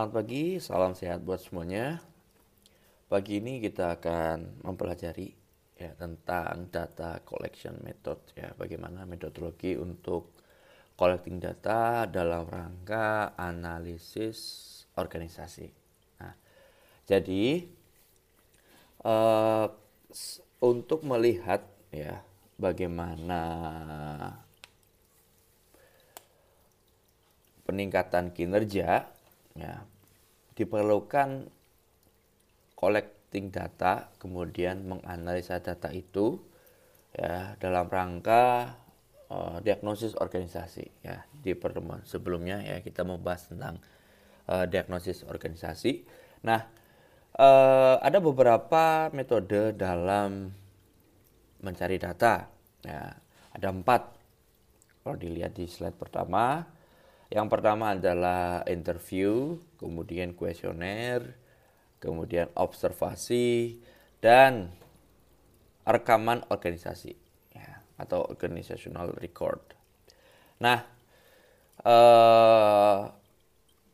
selamat pagi, salam sehat buat semuanya. Pagi ini kita akan mempelajari ya tentang data collection method ya, bagaimana metodologi untuk collecting data dalam rangka analisis organisasi. Nah, jadi uh, untuk melihat ya bagaimana peningkatan kinerja ya diperlukan collecting data kemudian menganalisa data itu ya dalam rangka uh, diagnosis organisasi ya di pertemuan sebelumnya ya kita membahas tentang uh, diagnosis organisasi. Nah uh, ada beberapa metode dalam mencari data ya. Ada empat kalau dilihat di slide pertama yang pertama adalah interview, kemudian kuesioner, kemudian observasi, dan rekaman organisasi ya, atau organizational record. Nah, eh,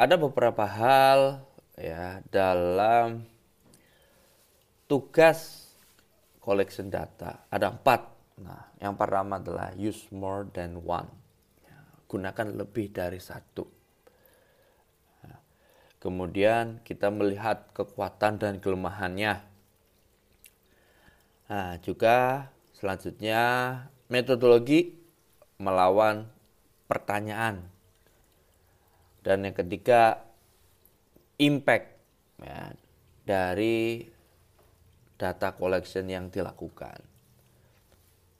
ada beberapa hal ya dalam tugas collection data. Ada empat. Nah, yang pertama adalah use more than one gunakan lebih dari satu. Nah, kemudian kita melihat kekuatan dan kelemahannya. Nah, juga selanjutnya metodologi melawan pertanyaan. Dan yang ketiga impact ya, dari data collection yang dilakukan.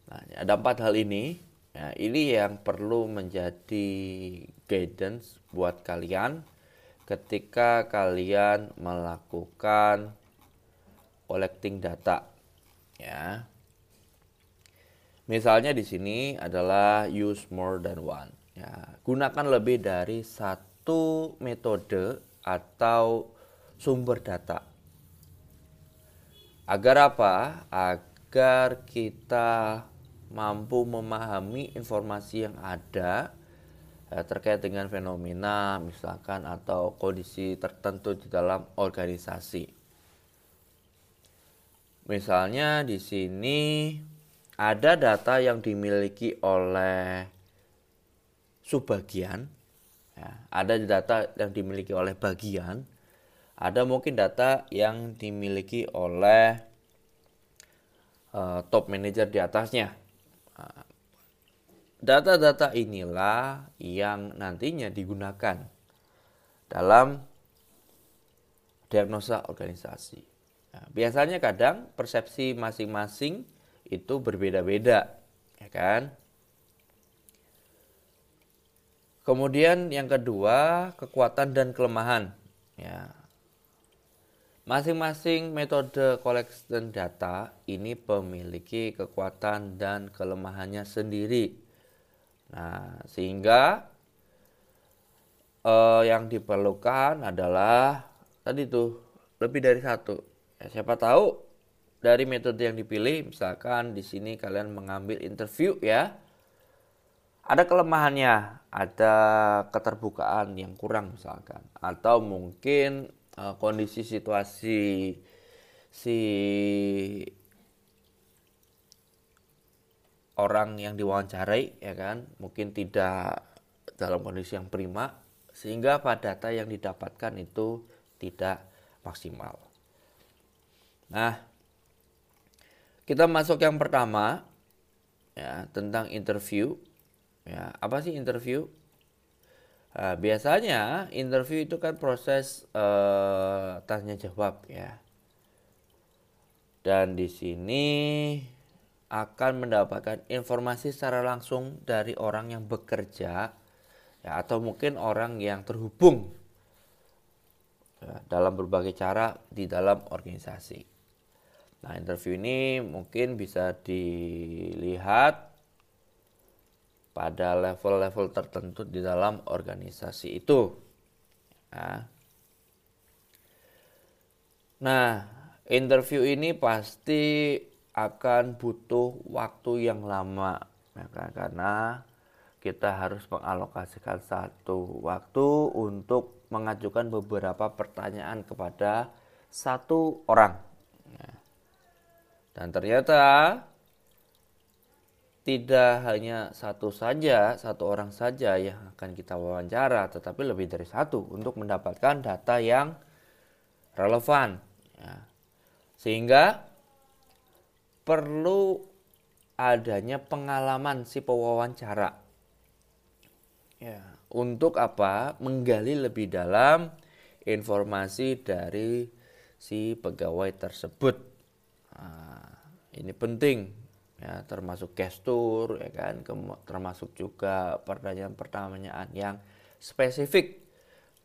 Nah, ada empat hal ini Nah, ini yang perlu menjadi guidance buat kalian ketika kalian melakukan collecting data. Ya. Misalnya di sini adalah use more than one. Ya, gunakan lebih dari satu metode atau sumber data. Agar apa? Agar kita mampu memahami informasi yang ada ya, terkait dengan fenomena misalkan atau kondisi tertentu di dalam organisasi. Misalnya di sini ada data yang dimiliki oleh subbagian, ya, ada data yang dimiliki oleh bagian, ada mungkin data yang dimiliki oleh uh, top manager di atasnya. Data-data inilah yang nantinya digunakan dalam diagnosa organisasi. Nah, biasanya kadang persepsi masing-masing itu berbeda-beda, ya kan? Kemudian yang kedua, kekuatan dan kelemahan. Ya, Masing-masing metode collection data ini memiliki kekuatan dan kelemahannya sendiri. Nah, sehingga eh, yang diperlukan adalah tadi tuh lebih dari satu. Ya, siapa tahu dari metode yang dipilih, misalkan di sini kalian mengambil interview ya, ada kelemahannya, ada keterbukaan yang kurang misalkan, atau mungkin uh, kondisi situasi si orang yang diwawancarai ya kan mungkin tidak dalam kondisi yang prima sehingga pada data yang didapatkan itu tidak maksimal. Nah, kita masuk yang pertama ya tentang interview. Ya, apa sih interview? Nah, biasanya interview itu kan proses uh, tanya jawab ya. Dan di sini akan mendapatkan informasi secara langsung dari orang yang bekerja ya atau mungkin orang yang terhubung ya, dalam berbagai cara di dalam organisasi. Nah, interview ini mungkin bisa dilihat pada level-level tertentu di dalam organisasi itu. Nah, nah, interview ini pasti akan butuh waktu yang lama, ya kan? karena kita harus mengalokasikan satu waktu untuk mengajukan beberapa pertanyaan kepada satu orang. Ya. Dan ternyata tidak hanya satu saja, satu orang saja yang akan kita wawancara, tetapi lebih dari satu untuk mendapatkan data yang relevan. Ya. Sehingga perlu adanya pengalaman si pewawancara. Ya, untuk apa? Menggali lebih dalam informasi dari si pegawai tersebut. Nah, ini penting ya termasuk gestur ya kan termasuk juga pertanyaan-pertanyaan yang spesifik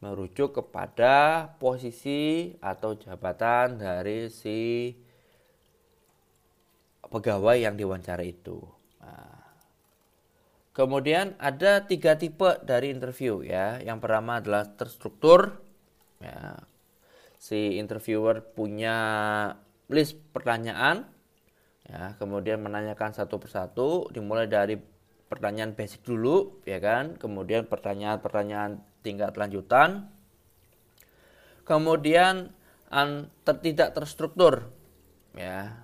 merujuk kepada posisi atau jabatan dari si pegawai yang diwawancara itu. Nah, kemudian ada tiga tipe dari interview ya. Yang pertama adalah terstruktur. Ya, si interviewer punya list pertanyaan ya kemudian menanyakan satu persatu dimulai dari pertanyaan basic dulu ya kan kemudian pertanyaan-pertanyaan tingkat lanjutan kemudian an, tidak terstruktur ya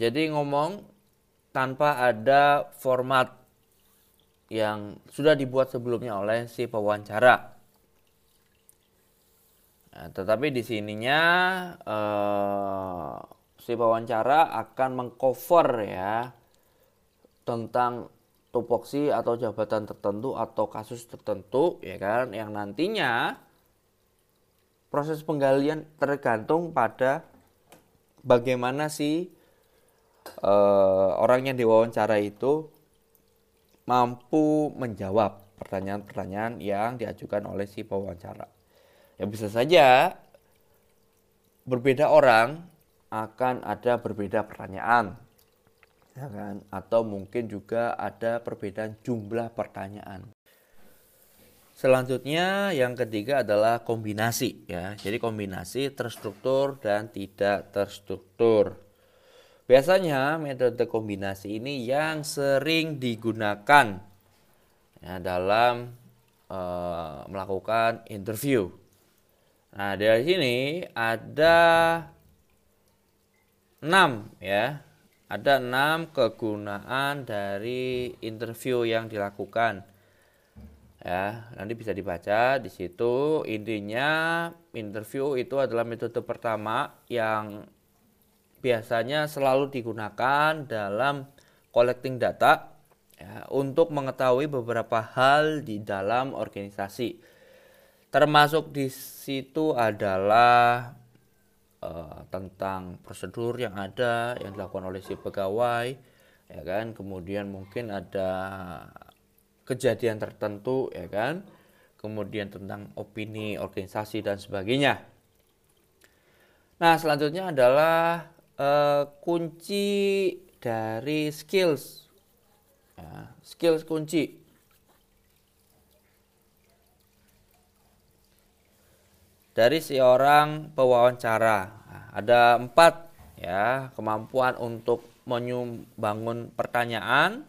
jadi ngomong tanpa ada format yang sudah dibuat sebelumnya oleh si pewawancara. Nah, tetapi di sininya eh, si wawancara akan mengcover ya tentang tupoksi atau jabatan tertentu atau kasus tertentu ya kan yang nantinya proses penggalian tergantung pada bagaimana si uh, orang yang diwawancara itu mampu menjawab pertanyaan-pertanyaan yang diajukan oleh si pewawancara ya bisa saja berbeda orang akan ada berbeda pertanyaan ya kan atau mungkin juga ada perbedaan jumlah pertanyaan Selanjutnya yang ketiga adalah kombinasi ya. Jadi kombinasi terstruktur dan tidak terstruktur. Biasanya metode kombinasi ini yang sering digunakan ya, dalam uh, melakukan interview. Nah, dari sini ada 6 ya. Ada 6 kegunaan dari interview yang dilakukan. Ya, nanti bisa dibaca di situ. Intinya interview itu adalah metode pertama yang biasanya selalu digunakan dalam collecting data ya, untuk mengetahui beberapa hal di dalam organisasi Termasuk di situ adalah uh, tentang prosedur yang ada yang dilakukan oleh si pegawai, ya kan. Kemudian mungkin ada kejadian tertentu, ya kan. Kemudian tentang opini organisasi dan sebagainya. Nah, selanjutnya adalah uh, kunci dari skills. Ya, skills kunci dari seorang pewawancara. Nah, ada empat ya kemampuan untuk menyumbangun pertanyaan.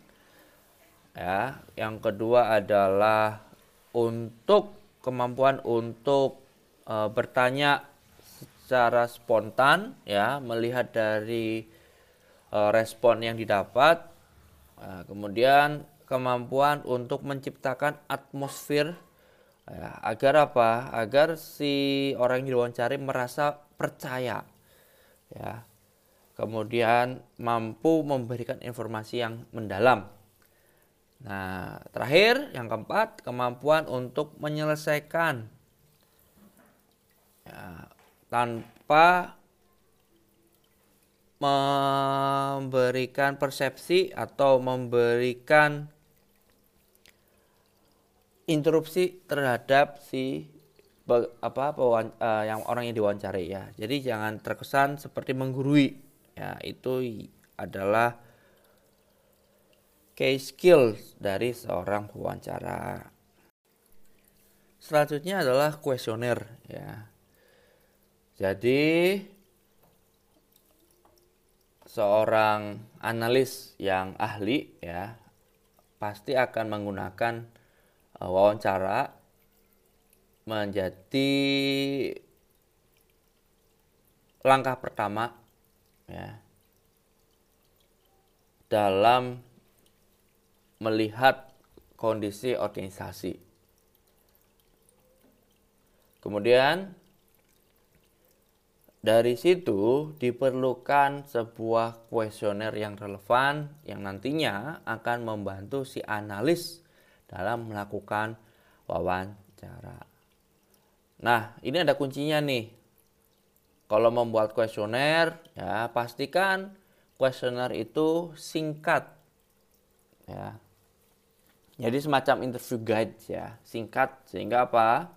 Ya, yang kedua adalah untuk kemampuan untuk e, bertanya secara spontan ya melihat dari e, respon yang didapat. Nah, kemudian kemampuan untuk menciptakan atmosfer ya, agar apa agar si orang yang diwawancari merasa percaya ya kemudian mampu memberikan informasi yang mendalam nah terakhir yang keempat kemampuan untuk menyelesaikan tanpa memberikan persepsi atau memberikan interupsi terhadap si apa uh, yang orang yang diwawancari ya. Jadi jangan terkesan seperti menggurui. Ya, itu adalah case skills dari seorang pewawancara. Selanjutnya adalah kuesioner ya. Jadi seorang analis yang ahli ya pasti akan menggunakan uh, wawancara menjadi langkah pertama ya dalam melihat kondisi organisasi. Kemudian dari situ diperlukan sebuah kuesioner yang relevan yang nantinya akan membantu si analis dalam melakukan wawancara. Nah, ini ada kuncinya nih. Kalau membuat kuesioner, ya pastikan kuesioner itu singkat. Ya. Jadi semacam interview guide ya, singkat sehingga apa?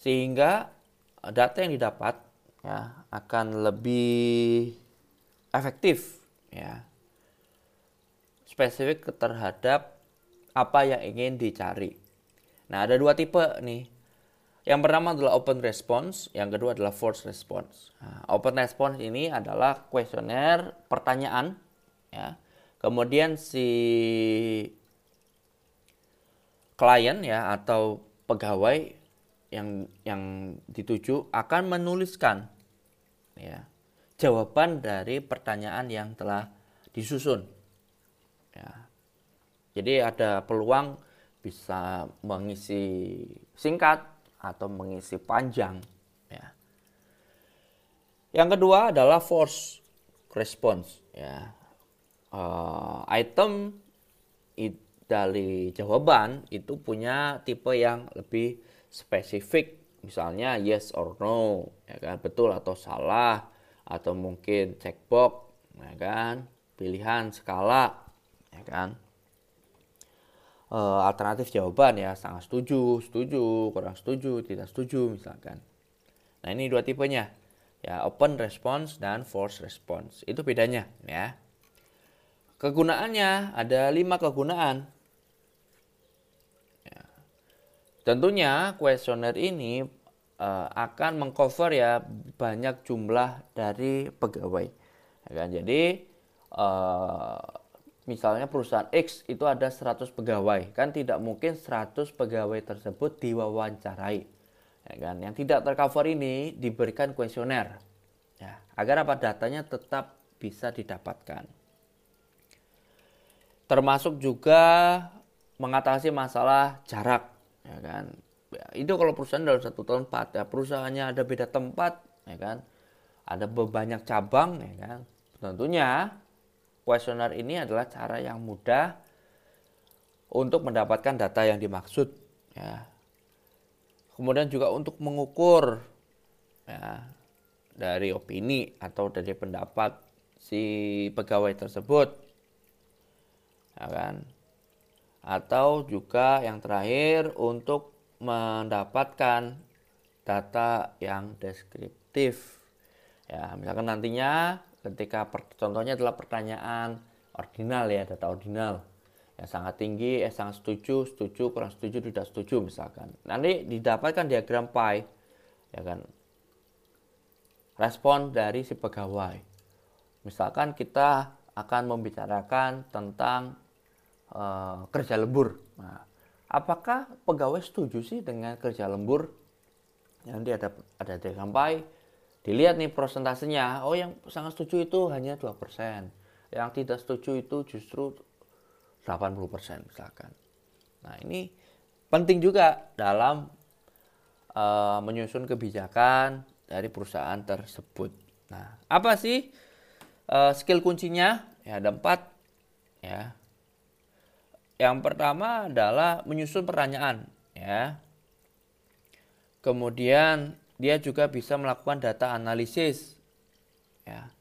Sehingga data yang didapat ya akan lebih efektif ya. Spesifik terhadap apa yang ingin dicari. Nah, ada dua tipe nih. Yang pertama adalah open response, yang kedua adalah forced response. Nah, open response ini adalah kuesioner pertanyaan ya. Kemudian si klien ya atau pegawai yang yang dituju akan menuliskan ya jawaban dari pertanyaan yang telah disusun. Ya. Jadi ada peluang bisa mengisi singkat atau mengisi panjang ya. Yang kedua adalah force response ya. Uh, item dari jawaban itu punya tipe yang lebih spesifik misalnya yes or no ya kan? Betul atau salah atau mungkin checkbox ya kan? Pilihan skala ya kan? E, alternatif jawaban ya sangat setuju setuju kurang setuju tidak setuju misalkan. Nah ini dua tipenya ya open response dan force response. Itu bedanya ya. Kegunaannya ada lima kegunaan Tentunya kuesioner ini uh, akan mengcover ya banyak jumlah dari pegawai. Ya kan? Jadi uh, misalnya perusahaan X itu ada 100 pegawai, kan tidak mungkin 100 pegawai tersebut diwawancarai. Ya kan? Yang tidak tercover ini diberikan kuesioner. Ya, agar apa datanya tetap bisa didapatkan. Termasuk juga mengatasi masalah jarak ya kan? Ya, itu kalau perusahaan dalam satu tempat ya perusahaannya ada beda tempat ya kan? Ada banyak cabang ya kan? Tentunya kuesioner ini adalah cara yang mudah untuk mendapatkan data yang dimaksud ya. Kemudian juga untuk mengukur ya dari opini atau dari pendapat si pegawai tersebut ya kan atau juga yang terakhir untuk mendapatkan data yang deskriptif. Ya, misalkan nantinya ketika per, contohnya adalah pertanyaan ordinal ya, data ordinal. Ya sangat tinggi, eh sangat setuju, setuju, kurang setuju, tidak setuju misalkan. Nanti didapatkan diagram pie ya kan. Respon dari si pegawai. Misalkan kita akan membicarakan tentang uh, kerja lembur. Nah, apakah pegawai setuju sih dengan kerja lembur? Nanti ada ada sampai dilihat nih prosentasenya. Oh, yang sangat setuju itu hanya 2%. Yang tidak setuju itu justru 80% misalkan. Nah, ini penting juga dalam uh, menyusun kebijakan dari perusahaan tersebut. Nah, apa sih uh, skill kuncinya? Ya, ada empat. Ya, yang pertama adalah menyusun pertanyaan, ya. Kemudian dia juga bisa melakukan data analisis, ya.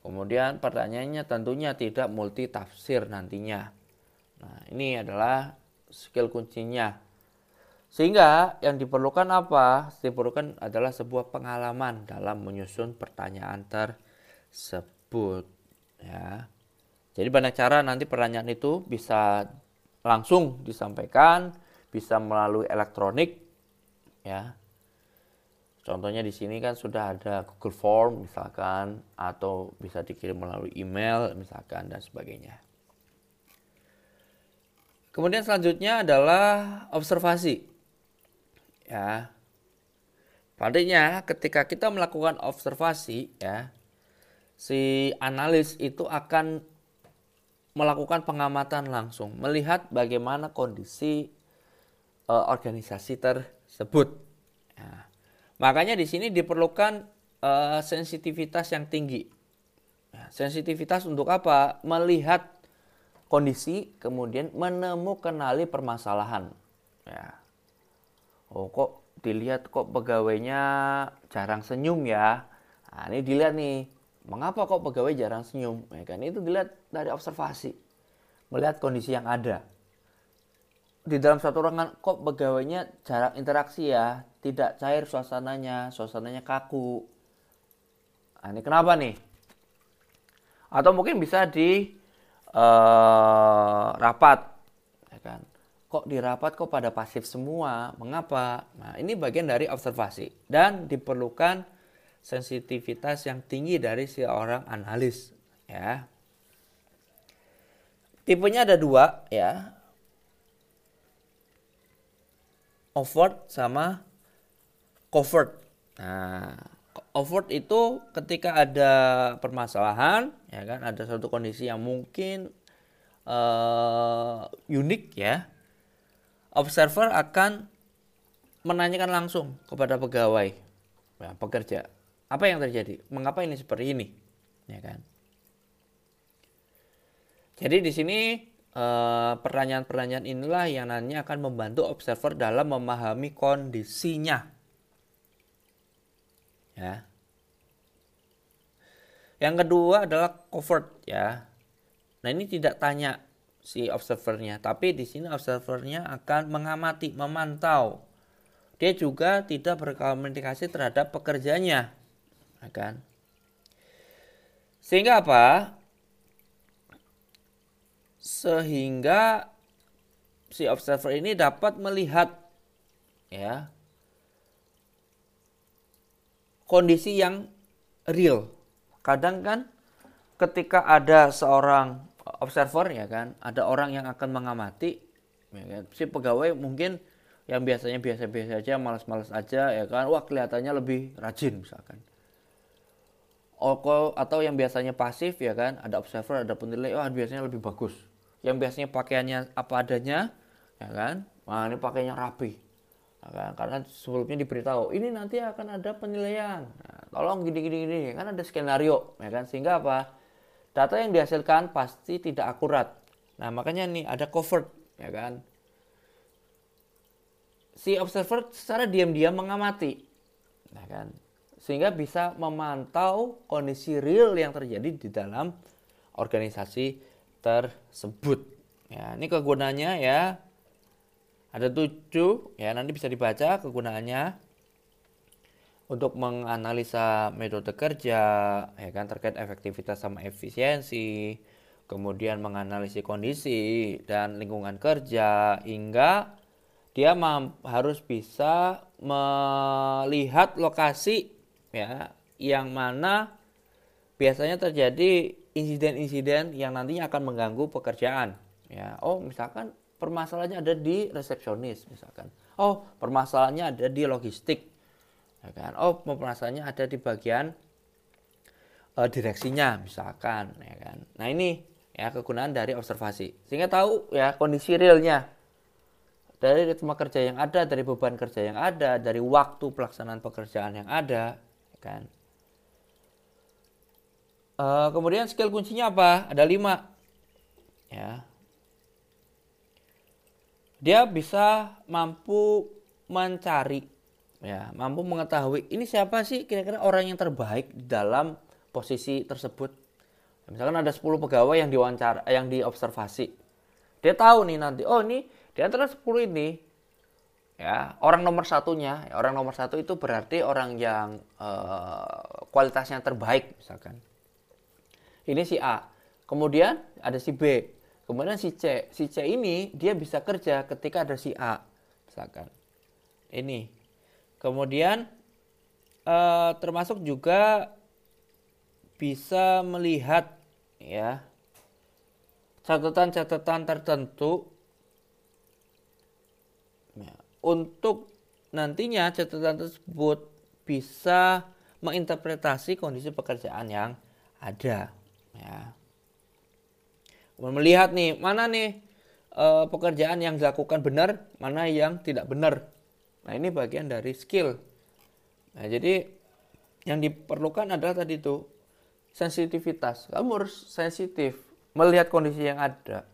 Kemudian pertanyaannya tentunya tidak multi tafsir nantinya. Nah, ini adalah skill kuncinya. Sehingga yang diperlukan apa? Diperlukan adalah sebuah pengalaman dalam menyusun pertanyaan tersebut, ya. Jadi banyak cara nanti pertanyaan itu bisa langsung disampaikan, bisa melalui elektronik ya. Contohnya di sini kan sudah ada Google Form misalkan atau bisa dikirim melalui email misalkan dan sebagainya. Kemudian selanjutnya adalah observasi. Ya. Artinya ketika kita melakukan observasi ya, si analis itu akan melakukan pengamatan langsung, melihat bagaimana kondisi uh, organisasi tersebut. Ya. Makanya di sini diperlukan uh, sensitivitas yang tinggi. Ya, sensitivitas untuk apa? Melihat kondisi, kemudian menemukan permasalahan. Ya. Oh kok dilihat kok pegawainya jarang senyum ya. Nah, ini dilihat nih Mengapa kok pegawai jarang senyum? Ya kan itu dilihat dari observasi, melihat kondisi yang ada. Di dalam satu ruangan kok pegawainya jarang interaksi ya, tidak cair suasananya, suasananya kaku. Nah, ini kenapa nih? Atau mungkin bisa di uh, rapat, ya kan? Kok di rapat kok pada pasif semua? Mengapa? Nah, ini bagian dari observasi dan diperlukan sensitivitas yang tinggi dari seorang analis ya. Tipenya ada dua ya. Overt sama covert. Nah, overt itu ketika ada permasalahan, ya kan, ada suatu kondisi yang mungkin uh, unik ya, observer akan menanyakan langsung kepada pegawai, ya, pekerja, apa yang terjadi? Mengapa ini seperti ini? Ya kan? Jadi di sini eh, pertanyaan-pertanyaan inilah yang nantinya akan membantu observer dalam memahami kondisinya. Ya. Yang kedua adalah covert ya. Nah ini tidak tanya si observernya, tapi di sini observernya akan mengamati, memantau. Dia juga tidak berkomunikasi terhadap pekerjanya kan? Sehingga apa? Sehingga si observer ini dapat melihat ya kondisi yang real. Kadang kan ketika ada seorang observer ya kan, ada orang yang akan mengamati ya kan, si pegawai mungkin yang biasanya biasa-biasa aja, malas-malas aja ya kan, wah kelihatannya lebih rajin misalkan atau yang biasanya pasif ya kan? Ada observer ada penilai wah oh, biasanya lebih bagus. Yang biasanya pakaiannya apa adanya ya kan? Wah ini pakainya rapi ya kan? karena sebelumnya diberitahu ini nanti akan ada penilaian. Nah, tolong gini gini gini kan? Ada skenario ya kan? Sehingga apa? Data yang dihasilkan pasti tidak akurat. Nah makanya nih ada covered ya kan? Si observer secara diam-diam mengamati ya kan sehingga bisa memantau kondisi real yang terjadi di dalam organisasi tersebut. Ya, ini kegunaannya ya ada tujuh ya nanti bisa dibaca kegunaannya untuk menganalisa metode kerja ya kan terkait efektivitas sama efisiensi kemudian menganalisis kondisi dan lingkungan kerja hingga dia harus bisa melihat lokasi ya yang mana biasanya terjadi insiden-insiden yang nantinya akan mengganggu pekerjaan. Ya oh misalkan permasalahannya ada di resepsionis misalkan. Oh permasalahannya ada di logistik ya kan? Oh permasalahannya ada di bagian uh, direksinya misalkan ya kan? Nah ini ya kegunaan dari observasi. Sehingga tahu ya kondisi realnya. Dari ritme kerja yang ada, dari beban kerja yang ada, dari waktu pelaksanaan pekerjaan yang ada, kan? Uh, kemudian skill kuncinya apa? Ada lima. Ya. Dia bisa mampu mencari ya mampu mengetahui ini siapa sih kira-kira orang yang terbaik dalam posisi tersebut. Misalkan ada 10 pegawai yang diwawancara yang diobservasi. Dia tahu nih nanti oh ini di antara 10 ini ya orang nomor satunya. Orang nomor satu itu berarti orang yang uh, kualitasnya terbaik misalkan. Ini si A. Kemudian ada si B. Kemudian si C. Si C ini dia bisa kerja ketika ada si A misalkan. Ini. Kemudian uh, termasuk juga bisa melihat ya catatan-catatan tertentu untuk nantinya catatan tersebut bisa menginterpretasi kondisi pekerjaan yang ada ya. Melihat nih mana nih e, pekerjaan yang dilakukan benar mana yang tidak benar. Nah ini bagian dari skill. Nah jadi yang diperlukan adalah tadi itu sensitivitas. Kamu harus sensitif melihat kondisi yang ada.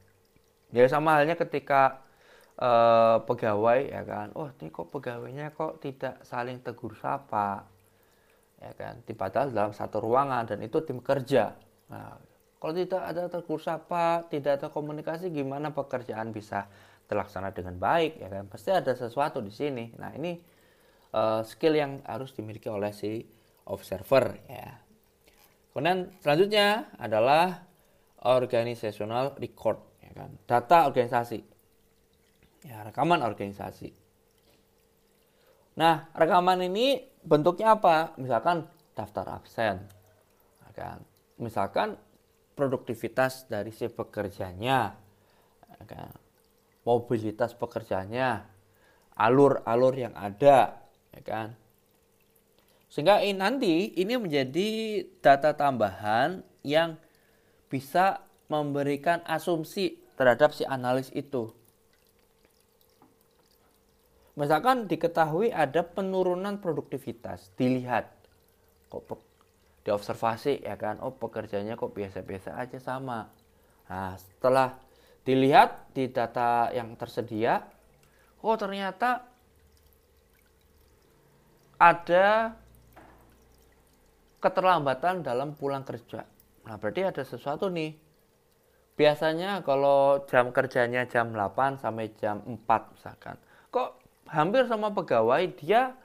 Ya sama halnya ketika uh, pegawai ya kan? Oh ini kok pegawainya kok tidak saling tegur sapa ya kan? Padahal dalam satu ruangan dan itu tim kerja. Nah kalau tidak ada tegur sapa tidak ada komunikasi gimana pekerjaan bisa terlaksana dengan baik ya kan? Pasti ada sesuatu di sini. Nah ini uh, skill yang harus dimiliki oleh si observer ya. Kemudian selanjutnya adalah organizational record ya kan? Data organisasi ya rekaman organisasi. Nah rekaman ini bentuknya apa? Misalkan daftar absen ya kan? Misalkan produktivitas dari si pekerjanya ya kan? Mobilitas pekerjanya alur-alur yang ada ya kan? Sehingga ini nanti ini menjadi data tambahan yang bisa memberikan asumsi terhadap si analis itu. Misalkan diketahui ada penurunan produktivitas, dilihat kok diobservasi ya kan, oh pekerjaannya kok biasa-biasa aja sama. Nah, setelah dilihat di data yang tersedia, oh ternyata ada keterlambatan dalam pulang kerja. Nah, berarti ada sesuatu nih biasanya kalau jam kerjanya jam 8 sampai jam 4 misalkan kok hampir sama pegawai dia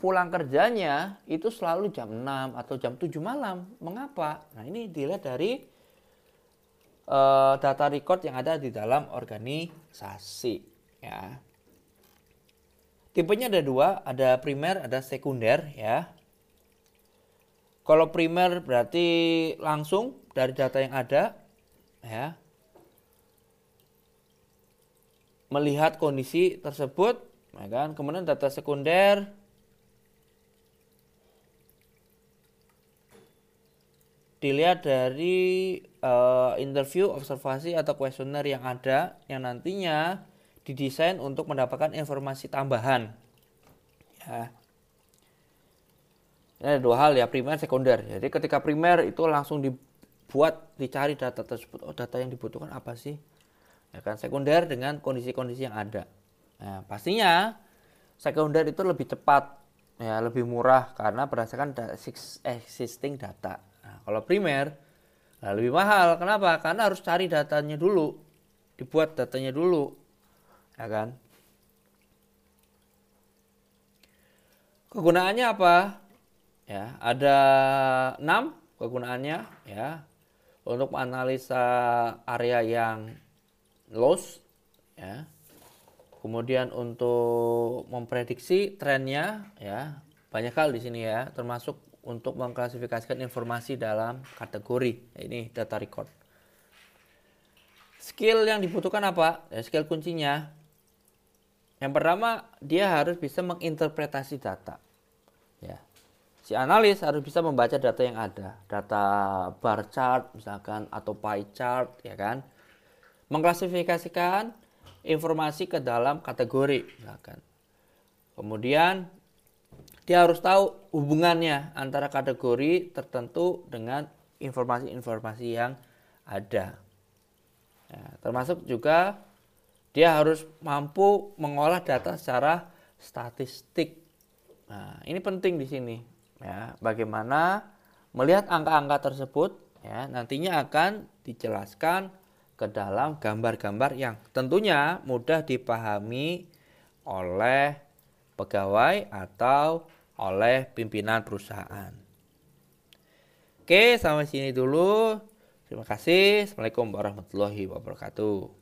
pulang kerjanya itu selalu jam 6 atau jam 7 malam. Mengapa? Nah ini dilihat dari uh, data record yang ada di dalam organisasi ya. Tipenya ada dua ada primer ada sekunder ya. Kalau primer berarti langsung dari data yang ada ya. Melihat kondisi tersebut, ya kan? Kemudian data sekunder dilihat dari uh, interview, observasi atau kuesioner yang ada yang nantinya didesain untuk mendapatkan informasi tambahan. Ya. Ini ada dua hal ya, primer, sekunder. Jadi ketika primer itu langsung dibuat, dicari data tersebut. Oh data yang dibutuhkan apa sih? Ya kan, sekunder dengan kondisi-kondisi yang ada. Nah, pastinya sekunder itu lebih cepat, ya lebih murah karena berdasarkan existing data. Nah, kalau primer nah lebih mahal. Kenapa? Karena harus cari datanya dulu, dibuat datanya dulu, ya kan? Kegunaannya apa? ya ada enam kegunaannya ya untuk menganalisa area yang loss ya. Kemudian untuk memprediksi trennya ya banyak hal di sini ya termasuk untuk mengklasifikasikan informasi dalam kategori ya, ini data record. Skill yang dibutuhkan apa? Ya, skill kuncinya. Yang pertama dia harus bisa menginterpretasi data ya. Si analis harus bisa membaca data yang ada, data bar chart misalkan atau pie chart ya kan. Mengklasifikasikan informasi ke dalam kategori misalkan. Kemudian dia harus tahu hubungannya antara kategori tertentu dengan informasi-informasi yang ada. Ya, termasuk juga dia harus mampu mengolah data secara statistik. Nah, ini penting di sini ya bagaimana melihat angka-angka tersebut ya nantinya akan dijelaskan ke dalam gambar-gambar yang tentunya mudah dipahami oleh pegawai atau oleh pimpinan perusahaan. Oke, sampai sini dulu. Terima kasih. Assalamualaikum warahmatullahi wabarakatuh.